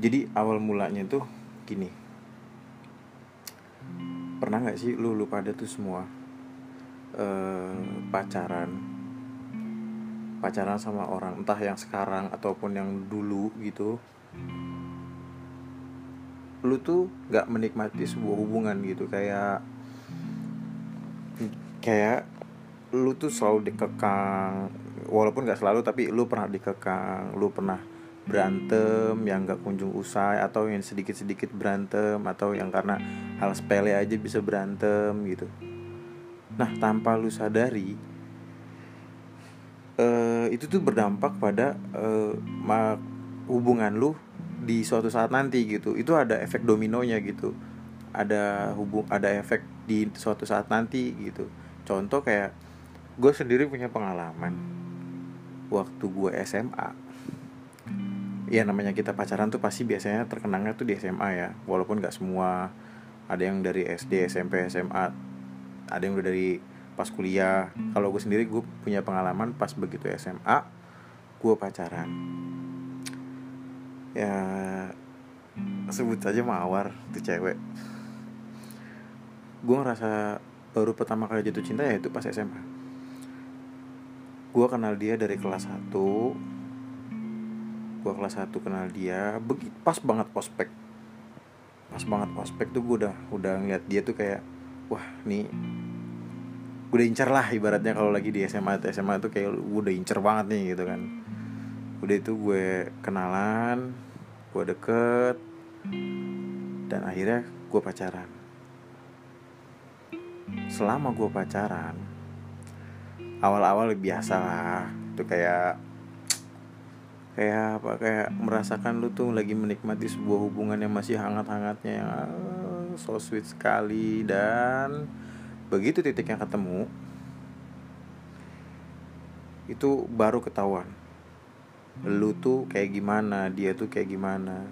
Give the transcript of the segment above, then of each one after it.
jadi awal mulanya tuh gini. Pernah nggak sih lu lu pada tuh semua eh, pacaran? Pacaran sama orang entah yang sekarang ataupun yang dulu gitu. Lu tuh nggak menikmati sebuah hubungan gitu. Kayak kayak lu tuh selalu dikekang. Walaupun nggak selalu tapi lu pernah dikekang lu pernah berantem yang gak kunjung usai atau yang sedikit-sedikit berantem atau yang karena hal sepele aja bisa berantem gitu. Nah, tanpa lu sadari uh, itu tuh berdampak pada uh, hubungan lu di suatu saat nanti gitu. Itu ada efek dominonya gitu. Ada hubung ada efek di suatu saat nanti gitu. Contoh kayak gue sendiri punya pengalaman waktu gue SMA ya namanya kita pacaran tuh pasti biasanya terkenangnya tuh di SMA ya. Walaupun nggak semua. Ada yang dari SD SMP SMA ada yang udah dari pas kuliah. Kalau gue sendiri gue punya pengalaman pas begitu SMA gue pacaran. Ya sebut saja mawar tuh cewek. Gue ngerasa baru pertama kali jatuh cinta ya itu pas SMA gue kenal dia dari kelas 1 gue kelas 1 kenal dia begitu pas banget prospek pas banget prospek tuh gue udah udah ngeliat dia tuh kayak wah nih gue udah incer lah ibaratnya kalau lagi di SMA atau SMA tuh. Kayak gue udah incer banget nih gitu kan. Udah itu gue kenalan gue deket dan akhirnya gue pacaran. Selama gue pacaran awal-awal biasa lah itu kayak kayak apa kayak merasakan lu tuh lagi menikmati sebuah hubungan yang masih hangat-hangatnya yang uh, so sweet sekali dan begitu titiknya ketemu itu baru ketahuan. Lu tuh kayak gimana dia tuh kayak gimana.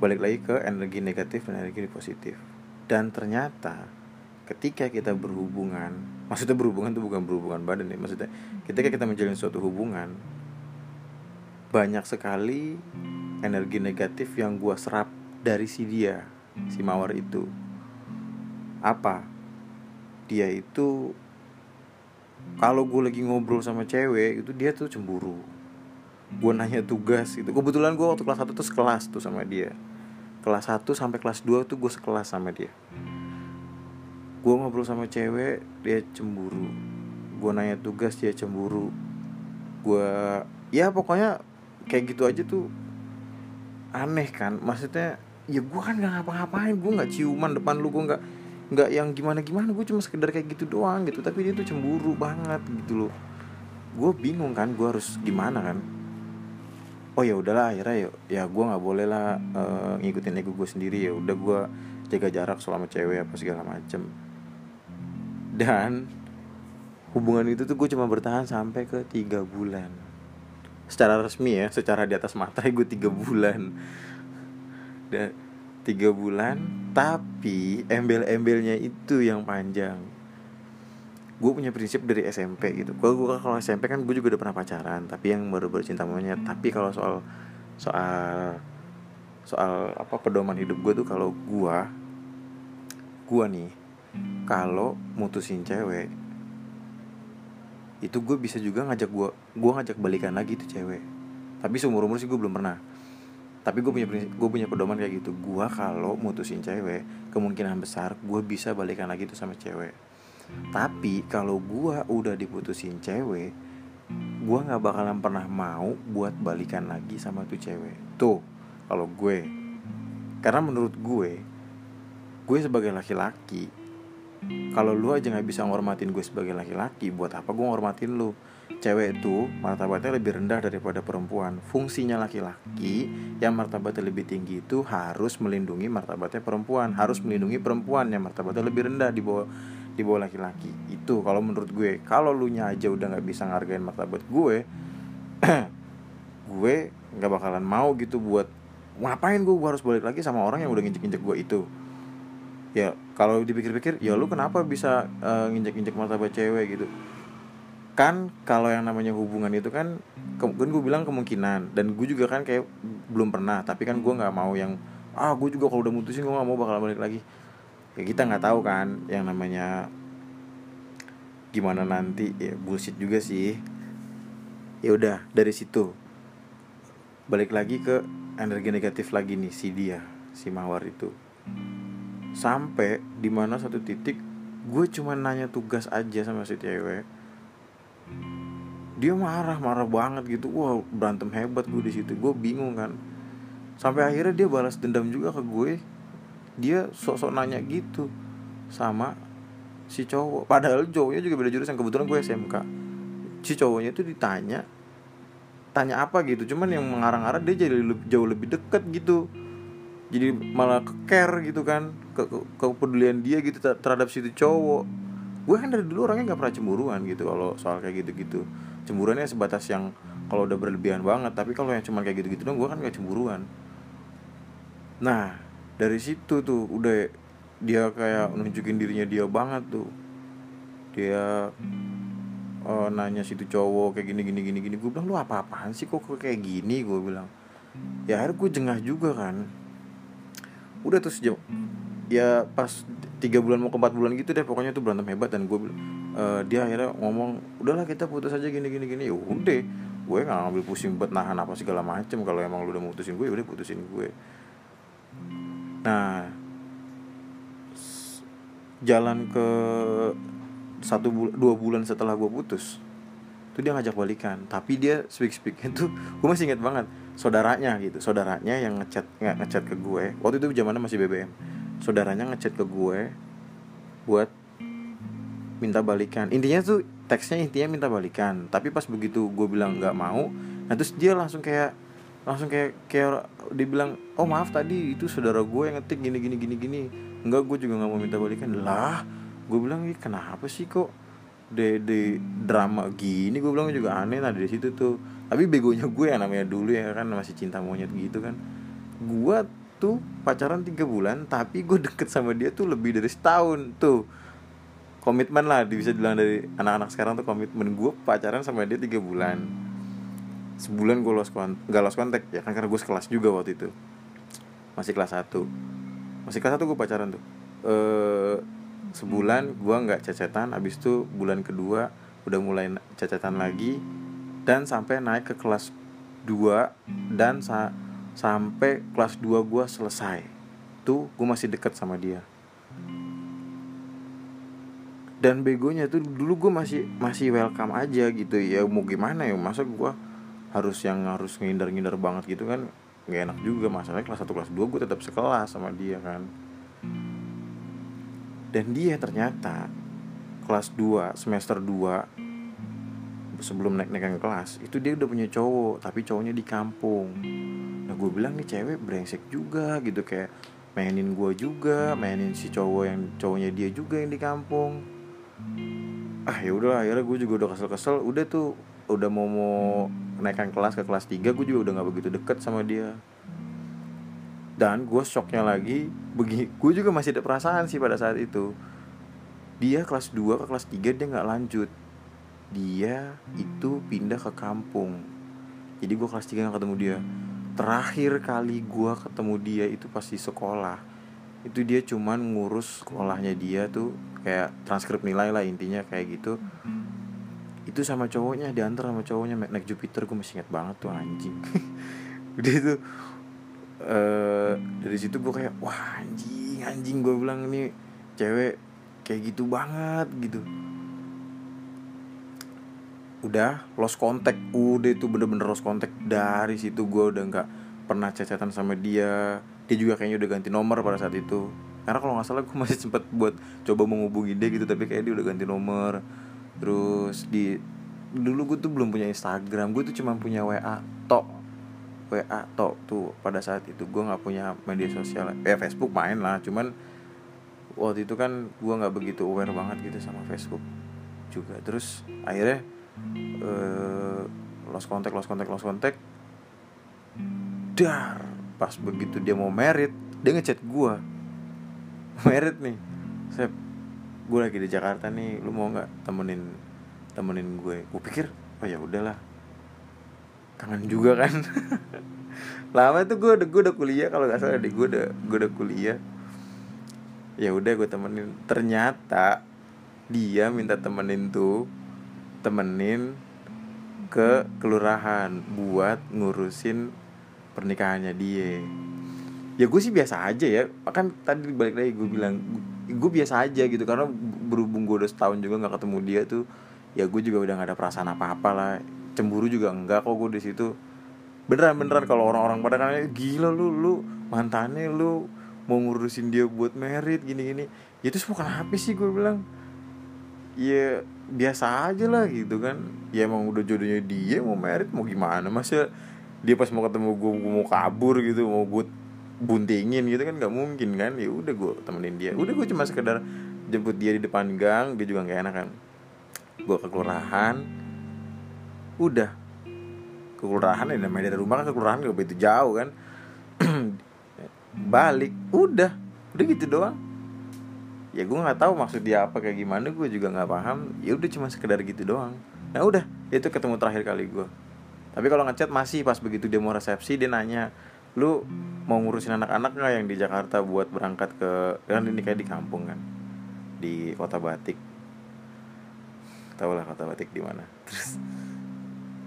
Balik lagi ke energi negatif dan energi positif. Dan ternyata ketika kita berhubungan maksudnya berhubungan tuh bukan berhubungan badan ya maksudnya ketika kita menjalin suatu hubungan banyak sekali energi negatif yang gue serap dari si dia si mawar itu. Apa? Dia itu kalau gue lagi ngobrol sama cewek itu dia tuh cemburu. Gue nanya tugas itu kebetulan gue waktu kelas 1 tuh sekelas tuh sama dia. Kelas 1 sampai kelas 2 tuh gue sekelas sama dia. Gue ngobrol sama cewek dia cemburu. Gue nanya tugas dia cemburu. Gue ya pokoknya kayak gitu aja tuh aneh kan? Maksudnya ya gue kan nggak ngapa-ngapain gue nggak ciuman depan lu gue nggak nggak yang gimana gimana gue cuma sekedar kayak gitu doang gitu. Tapi dia tuh cemburu banget gitu loh. Gue bingung kan gue harus gimana kan? Oh ya udahlah akhirnya ya ya gue nggak boleh lah uh, ngikutin ego gue sendiri. Ya udah gue jaga jarak selama cewek apa segala macem. Dan hubungan itu tuh gue cuma bertahan sampai ke tiga bulan secara resmi ya secara di atas mata gue tiga bulan. Dan tiga bulan tapi embel-embelnya itu yang panjang. Gue punya prinsip dari SMP gitu. Gue gue kalau SMP kan gue juga udah pernah pacaran tapi yang baru bercinta monyet. Tapi kalau soal soal soal apa pedoman hidup gue tuh kalau gue gue nih kalau mutusin cewek itu gue bisa juga ngajak gue gue ngajak balikan lagi tuh cewek. Tapi seumur umur sih gue belum pernah. Tapi gue punya gue punya pedoman kayak gitu. Gue kalau mutusin cewek kemungkinan besar gue bisa balikan lagi tuh sama cewek. Tapi kalau gue udah diputusin cewek gue nggak bakalan pernah mau buat balikan lagi sama tuh cewek. Tuh kalau gue. Karena menurut gue gue sebagai laki-laki kalau lu aja nggak bisa ngormatin gue sebagai laki-laki buat apa gue ngormatin lu? Cewek itu martabatnya lebih rendah daripada perempuan. Fungsinya laki-laki yang martabatnya lebih tinggi itu harus melindungi martabatnya perempuan. Harus melindungi perempuan yang martabatnya lebih rendah di bawah di bawah laki-laki. Itu kalau menurut gue. Kalau lu nya aja udah nggak bisa ngargain martabat gue gue nggak bakalan mau gitu buat ngapain gue harus balik lagi sama orang yang udah nginjek-nginjek gue itu ya kalau dipikir-pikir ya lu kenapa bisa uh, nginjek-nginjek martabat cewek gitu? Kan kalau yang namanya hubungan itu kan kan gue bilang kemungkinan. Dan gue juga kan kayak belum pernah. Tapi kan gue nggak mau yang ah gue juga kalau udah mutusin gue nggak mau bakal balik lagi. Ya kita nggak tahu kan yang namanya gimana nanti. Ya bullshit juga sih. Ya udah dari situ. Balik lagi ke energi negatif lagi nih si dia si mawar itu sampai di mana satu titik gue cuma nanya tugas aja sama si cewek. Dia marah marah banget gitu. Wah berantem hebat gue di situ. Gue bingung kan. Sampai akhirnya dia balas dendam juga ke gue. Dia sok-sok nanya gitu sama si cowok. Padahal cowoknya juga beda jurusan. Kebetulan gue SMK si cowoknya itu ditanya tanya apa gitu. Cuman yang mengarang-arang dia jadi jauh lebih deket gitu jadi malah ke care gitu kan ke, ke kepedulian dia gitu terhadap si cowok. Gue kan dari dulu orangnya nggak pernah cemburuan gitu kalau soal kayak gitu-gitu. Cemburuannya sebatas yang kalau udah berlebihan banget tapi kalau yang cuma kayak gitu-gitu dong gue kan gak cemburuan. Nah dari situ tuh udah dia kayak nunjukin dirinya dia banget tuh. Dia uh, nanya situ cowok kayak gini gini gini gini. Gue bilang lu apa apaan sih kok kayak gini? Gue bilang. Ya akhirnya gue jengah juga kan udah terus sejauh ya pas tiga bulan mau ke empat bulan gitu deh pokoknya tuh berantem hebat. Dan gue uh, dia akhirnya ngomong udahlah kita putus aja gini gini gini. Ya udah gue nggak ngambil pusing buat nahan apa segala macem. Kalau emang lu udah mutusin gue ya udah putusin gue nah jalan ke satu bul dua bulan setelah gue putus itu dia ngajak balikan. Tapi dia speak speak itu gue masih inget banget saudaranya gitu. Saudaranya yang ngechat nggak ngechat ke gue. Waktu itu zamannya masih BBM saudaranya ngechat ke gue buat minta balikan. Intinya tuh teksnya intinya minta balikan. Tapi pas begitu gue bilang nggak mau nah terus dia langsung kayak langsung kayak kayak dia bilang oh maaf tadi itu saudara gue yang ngetik gini gini gini gini. Enggak gue juga nggak mau minta balikan. Lah gue bilang ini kenapa sih kok de, de drama gini? Gue bilang juga aneh nah dari situ tuh tapi begonya gue yang namanya dulu ya kan masih cinta monyet gitu kan. Gue tuh pacaran tiga bulan tapi gue deket sama dia tuh lebih dari setahun tuh. Komitmen lah bisa bilang dari anak-anak sekarang tuh komitmen. Gue pacaran sama dia tiga bulan. Sebulan gue lost kontak gak kontak ya kan karena gue sekelas juga waktu itu. Masih kelas satu. Masih kelas satu gue pacaran tuh. Eh sebulan gue nggak cecetan abis itu bulan kedua udah mulai cecetan lagi dan sampai naik ke kelas 2 dan sa sampai kelas 2 gue selesai. Tuh gue masih deket sama dia. Dan begonya tuh dulu gue masih masih welcome aja gitu. Ya mau gimana ya? Masa gue harus yang harus ngindar-ngindar banget gitu kan? Nggak enak juga. Masalahnya kelas 1 kelas 2 gue tetap sekelas sama dia kan. Dan dia ternyata kelas 2 semester 2 sebelum naik-naik ke kelas itu dia udah punya cowok tapi cowoknya di kampung. Nah gue bilang nih cewek brengsek juga gitu kayak mainin gue juga mainin si cowok yang cowoknya dia juga yang di kampung. Ah ya udah akhirnya gue juga udah kesel-kesel. Udah tuh udah mau mau naikkan kelas ke kelas 3 gue juga udah nggak begitu deket sama dia. Dan gue shocknya lagi begini gue juga masih ada perasaan sih pada saat itu. Dia kelas 2 ke kelas 3 dia nggak lanjut dia itu pindah ke kampung. Jadi gue kelas 3 gak ketemu dia. Terakhir kali gue ketemu dia itu pasti sekolah. Itu dia cuman ngurus sekolahnya dia tuh kayak transkrip nilai lah intinya kayak gitu. Itu sama cowoknya diantar sama cowoknya. Naik Jupiter gue masih inget banget tuh anjing. Udah itu uh, dari situ gue kayak wah anjing anjing gue bilang ini cewek kayak gitu banget gitu udah lost contact. Udah itu bener-bener lost contact. Dari situ gue udah nggak pernah cecetan sama dia. Dia juga kayaknya udah ganti nomor pada saat itu. Karena kalau nggak salah gue masih sempet buat coba menghubungi dia gitu tapi kayak dia udah ganti nomor. Terus di dulu gue tuh belum punya Instagram. Gue tuh cuma punya WA tok. WA tok tuh pada saat itu. Gue nggak punya media sosial. Ya Facebook main lah. Cuman waktu itu kan gue nggak begitu aware banget gitu sama Facebook juga. Terus akhirnya uh, lost contact lost contact lost contact. Dar pas begitu dia mau merit dia ngechat gue merit nih. Saya gue lagi di Jakarta nih lu mau nggak temenin temenin gue? Gue pikir oh ya udahlah. Kangen juga kan. Lama tuh gue udah gue udah kuliah kalau nggak salah deh gue udah gue udah kuliah. Ya udah gue temenin. Ternyata dia minta temenin tuh temenin ke kelurahan buat ngurusin pernikahannya dia. Ya gue sih biasa aja ya. Kan tadi balik lagi gue bilang gue biasa aja gitu. Karena berhubung gue udah setahun juga nggak ketemu dia tuh ya gue juga udah gak ada perasaan apa apa lah. Cemburu juga enggak kok gue di situ. Beneran beneran kalau orang-orang pada kan gila lu lu mantannya lu mau ngurusin dia buat merit gini gini ya itu semua kenapa sih gue bilang. Ya biasa aja lah gitu kan. Ya emang udah jodohnya dia mau merit mau gimana? Masa dia pas mau ketemu gue, gue mau kabur gitu mau gue buntingin gitu kan nggak mungkin kan? Ya udah gue temenin dia. Udah gue cuma sekedar jemput dia di depan gang dia juga nggak enak kan gue ke kelurahan. Udah. Ke kelurahan ya namanya dari rumah kan ke kelurahan gak begitu jauh kan? Balik. Udah. Udah gitu doang ya gue nggak tahu maksud dia apa kayak gimana gue juga nggak paham. Ya udah cuma sekedar gitu doang. Nah udah itu ketemu terakhir kali gue tapi kalau ngechat masih pas begitu dia mau resepsi dia nanya lu mau ngurusin anak-anak nggak yang di Jakarta buat berangkat ke kan ini kayak di kampung kan di kota batik. Tau lah kota batik di mana. Terus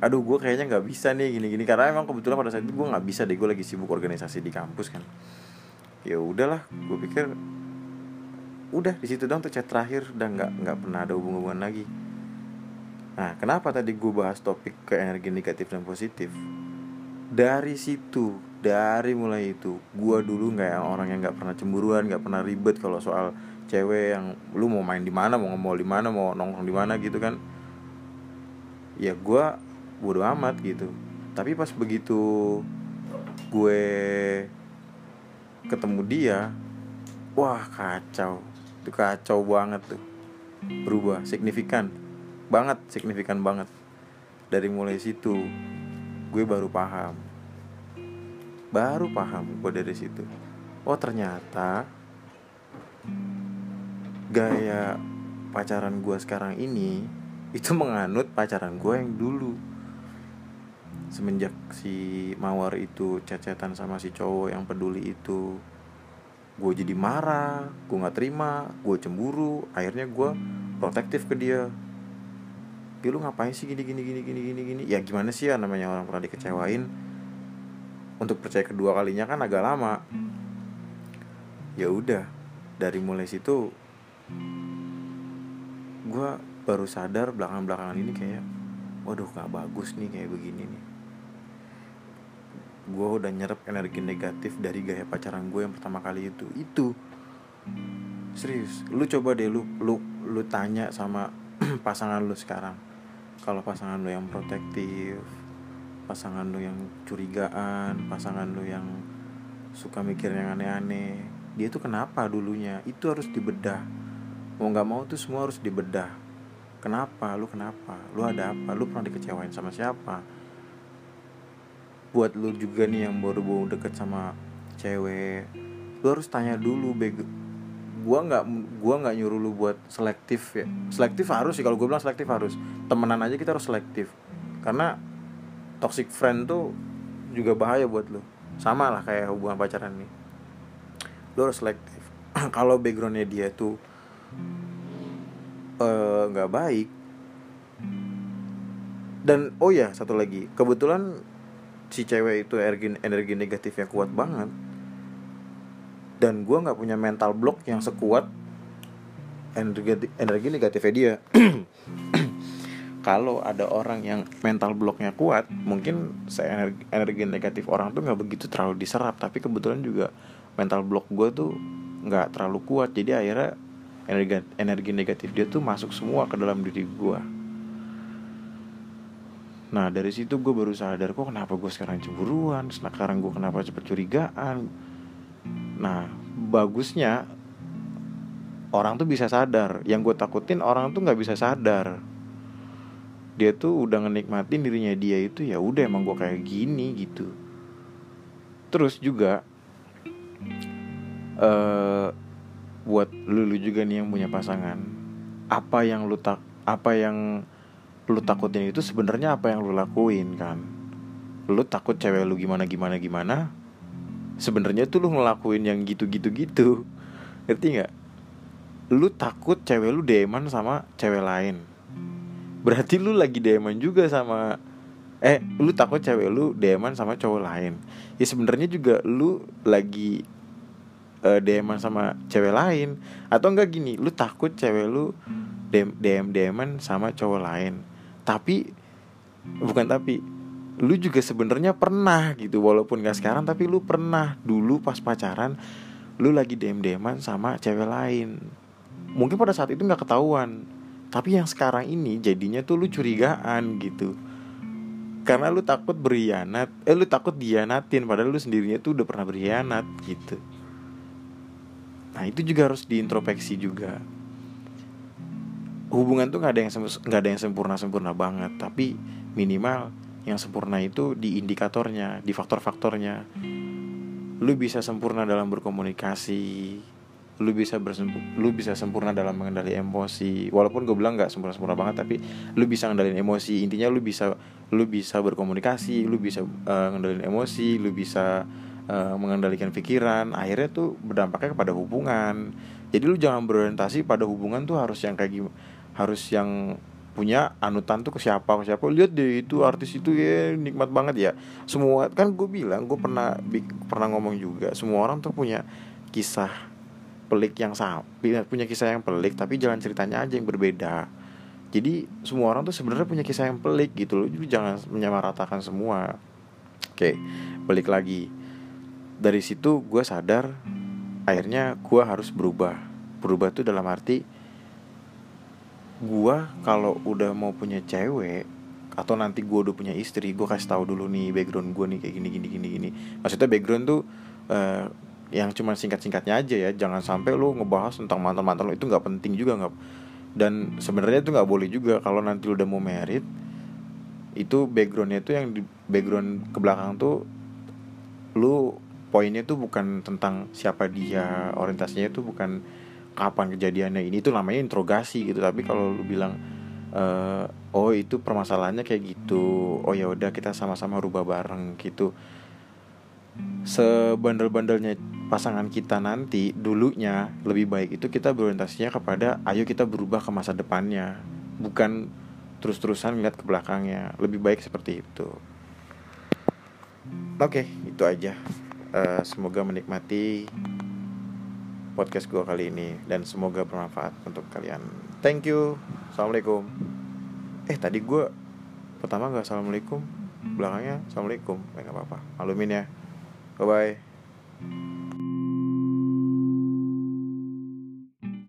aduh gue kayaknya nggak bisa nih gini-gini. Karena emang kebetulan pada saat itu gue nggak bisa deh gue lagi sibuk organisasi di kampus kan. Ya udahlah gue pikir udah di situ dong tuh chat terakhir dan nggak nggak pernah ada hubungan lagi. Nah kenapa tadi gue bahas topik ke energi negatif dan positif? Dari situ dari mulai itu gue dulu nggak yang orang yang nggak pernah cemburuan nggak pernah ribet kalau soal cewek yang lu mau main di mana mau ngomong di mana mau nongkrong di mana gitu kan. Ya gue bodo amat gitu. Tapi pas begitu gue ketemu dia wah kacau itu kacau banget tuh. Berubah signifikan. Banget signifikan banget. Dari mulai situ gue baru paham. Baru paham gue dari situ. Oh ternyata gaya pacaran gue sekarang ini itu menganut pacaran gue yang dulu. Semenjak si mawar itu cecetan sama si cowok yang peduli itu gue jadi marah gue nggak terima gue cemburu akhirnya gue protektif ke dia. Ya lu ngapain sih gini gini gini gini gini gini? Ya gimana sih ya namanya orang pernah dikecewain. Untuk percaya kedua kalinya kan agak lama. Ya udah dari mulai situ gue baru sadar belakang belakangan ini kayak waduh gak bagus nih kayak begini nih gue udah nyerap energi negatif dari gaya pacaran gue yang pertama kali itu. Itu. Serius. Lu coba deh lu lu lu tanya sama pasangan lu sekarang. Kalau pasangan lu yang protektif pasangan lo yang curigaan pasangan lo yang suka mikir yang aneh-aneh dia tuh kenapa dulunya? Itu harus dibedah. Mau nggak mau tuh semua harus dibedah. Kenapa? Lu kenapa? Lu ada apa? Lu pernah dikecewain sama siapa buat lu juga nih yang baru-baru deket sama cewek. Lu harus tanya dulu bego gua nggak gua nggak nyuruh lu buat selektif ya. Selektif harus sih kalau gue bilang selektif harus. Temenan aja kita harus selektif. Karena toxic friend tuh juga bahaya buat lo sama lah kayak hubungan pacaran nih. Lo harus selektif. Kalau backgroundnya dia tuh eh, nggak uh, baik. Dan oh ya satu lagi. Kebetulan si cewek itu energi energi negatifnya kuat banget. Dan gue nggak punya mental block yang sekuat energi energi negatifnya dia. Kalau ada orang yang mental blocknya kuat mungkin saya energi, energi negatif orang tuh nggak begitu terlalu diserap. Tapi kebetulan juga mental block gue tuh nggak terlalu kuat. Jadi akhirnya energi energi negatif dia tuh masuk semua ke dalam diri gue nah dari situ gue baru sadar kok kenapa gue sekarang cemburuan? Sekarang gue kenapa cepet curigaan? Nah bagusnya orang tuh bisa sadar. Yang gue takutin orang tuh nggak bisa sadar. Dia tuh udah ngenikmatin dirinya dia itu ya udah emang gue kayak gini gitu. Terus juga uh, buat lu, lu juga nih yang punya pasangan apa yang lu tak apa yang lu takutin itu sebenarnya apa yang lu lakuin kan? Lu takut cewek lu gimana gimana gimana sebenarnya tuh lu ngelakuin yang gitu gitu gitu ngerti nggak? Lu takut cewek lu deman sama cewek lain. Berarti lu lagi deman juga sama eh lu takut cewek lu deman sama cowok lain. Ya sebenarnya juga lu lagi uh, deman sama cewek lain. Atau enggak gini lu takut cewek lu dem dem deman sama cowok lain tapi bukan tapi lu juga sebenarnya pernah gitu walaupun gak sekarang tapi lu pernah dulu pas pacaran lu lagi dem deman sama cewek lain. Mungkin pada saat itu nggak ketahuan tapi yang sekarang ini jadinya tuh lu curigaan gitu. Karena lu takut berkhianat eh lu takut dianatin padahal lu sendirinya tuh udah pernah berkhianat gitu. Nah itu juga harus diintrospeksi juga hubungan tuh nggak ada yang nggak ada yang sempurna sempurna banget tapi minimal yang sempurna itu di indikatornya di faktor-faktornya. Lu bisa sempurna dalam berkomunikasi lu bisa lu bisa sempurna dalam mengendali emosi. Walaupun gue bilang nggak sempurna sempurna banget tapi lu bisa ngendalin emosi. Intinya lu bisa lu bisa berkomunikasi lu bisa uh, emosi lu bisa uh, mengendalikan pikiran. Akhirnya tuh berdampaknya kepada hubungan. Jadi lu jangan berorientasi pada hubungan tuh harus yang kayak gimana harus yang punya anutan tuh ke siapa ke siapa. Lihat deh itu artis itu ya nikmat banget ya. Semua kan gue bilang gue pernah pernah ngomong juga semua orang tuh punya kisah pelik yang sama punya kisah yang pelik tapi jalan ceritanya aja yang berbeda. Jadi semua orang tuh sebenarnya punya kisah yang pelik gitu loh jadi jangan menyamaratakan semua. Oke balik lagi. Dari situ gue sadar akhirnya gue harus berubah. Berubah tuh dalam arti gue kalau udah mau punya cewek atau nanti gue udah punya istri gue kasih tahu dulu nih background gue nih kayak gini gini gini gini. Maksudnya background tuh uh, yang cuma singkat-singkatnya aja ya. Jangan sampai lu ngebahas tentang mantan-mantan lu itu nggak penting juga nggak dan sebenarnya itu nggak boleh juga. Kalau nanti lu udah mau merit itu backgroundnya itu yang di background ke belakang tuh lu poinnya tuh bukan tentang siapa dia orientasinya itu bukan kapan kejadiannya ini itu namanya interogasi gitu. Tapi kalau lu bilang e, oh itu permasalahannya kayak gitu oh ya udah kita sama-sama rubah bareng gitu. Sebandel-bandelnya pasangan kita nanti dulunya lebih baik itu kita berorientasinya kepada ayo kita berubah ke masa depannya. Bukan terus-terusan lihat ke belakangnya. Lebih baik seperti itu. Oke itu aja. Uh, semoga menikmati podcast gue kali ini dan semoga bermanfaat untuk kalian. Thank you. Assalamualaikum. Eh tadi gue pertama nggak assalamualaikum belakangnya assalamualaikum. Eh nggak apa-apa. Malumin ya. Bye bye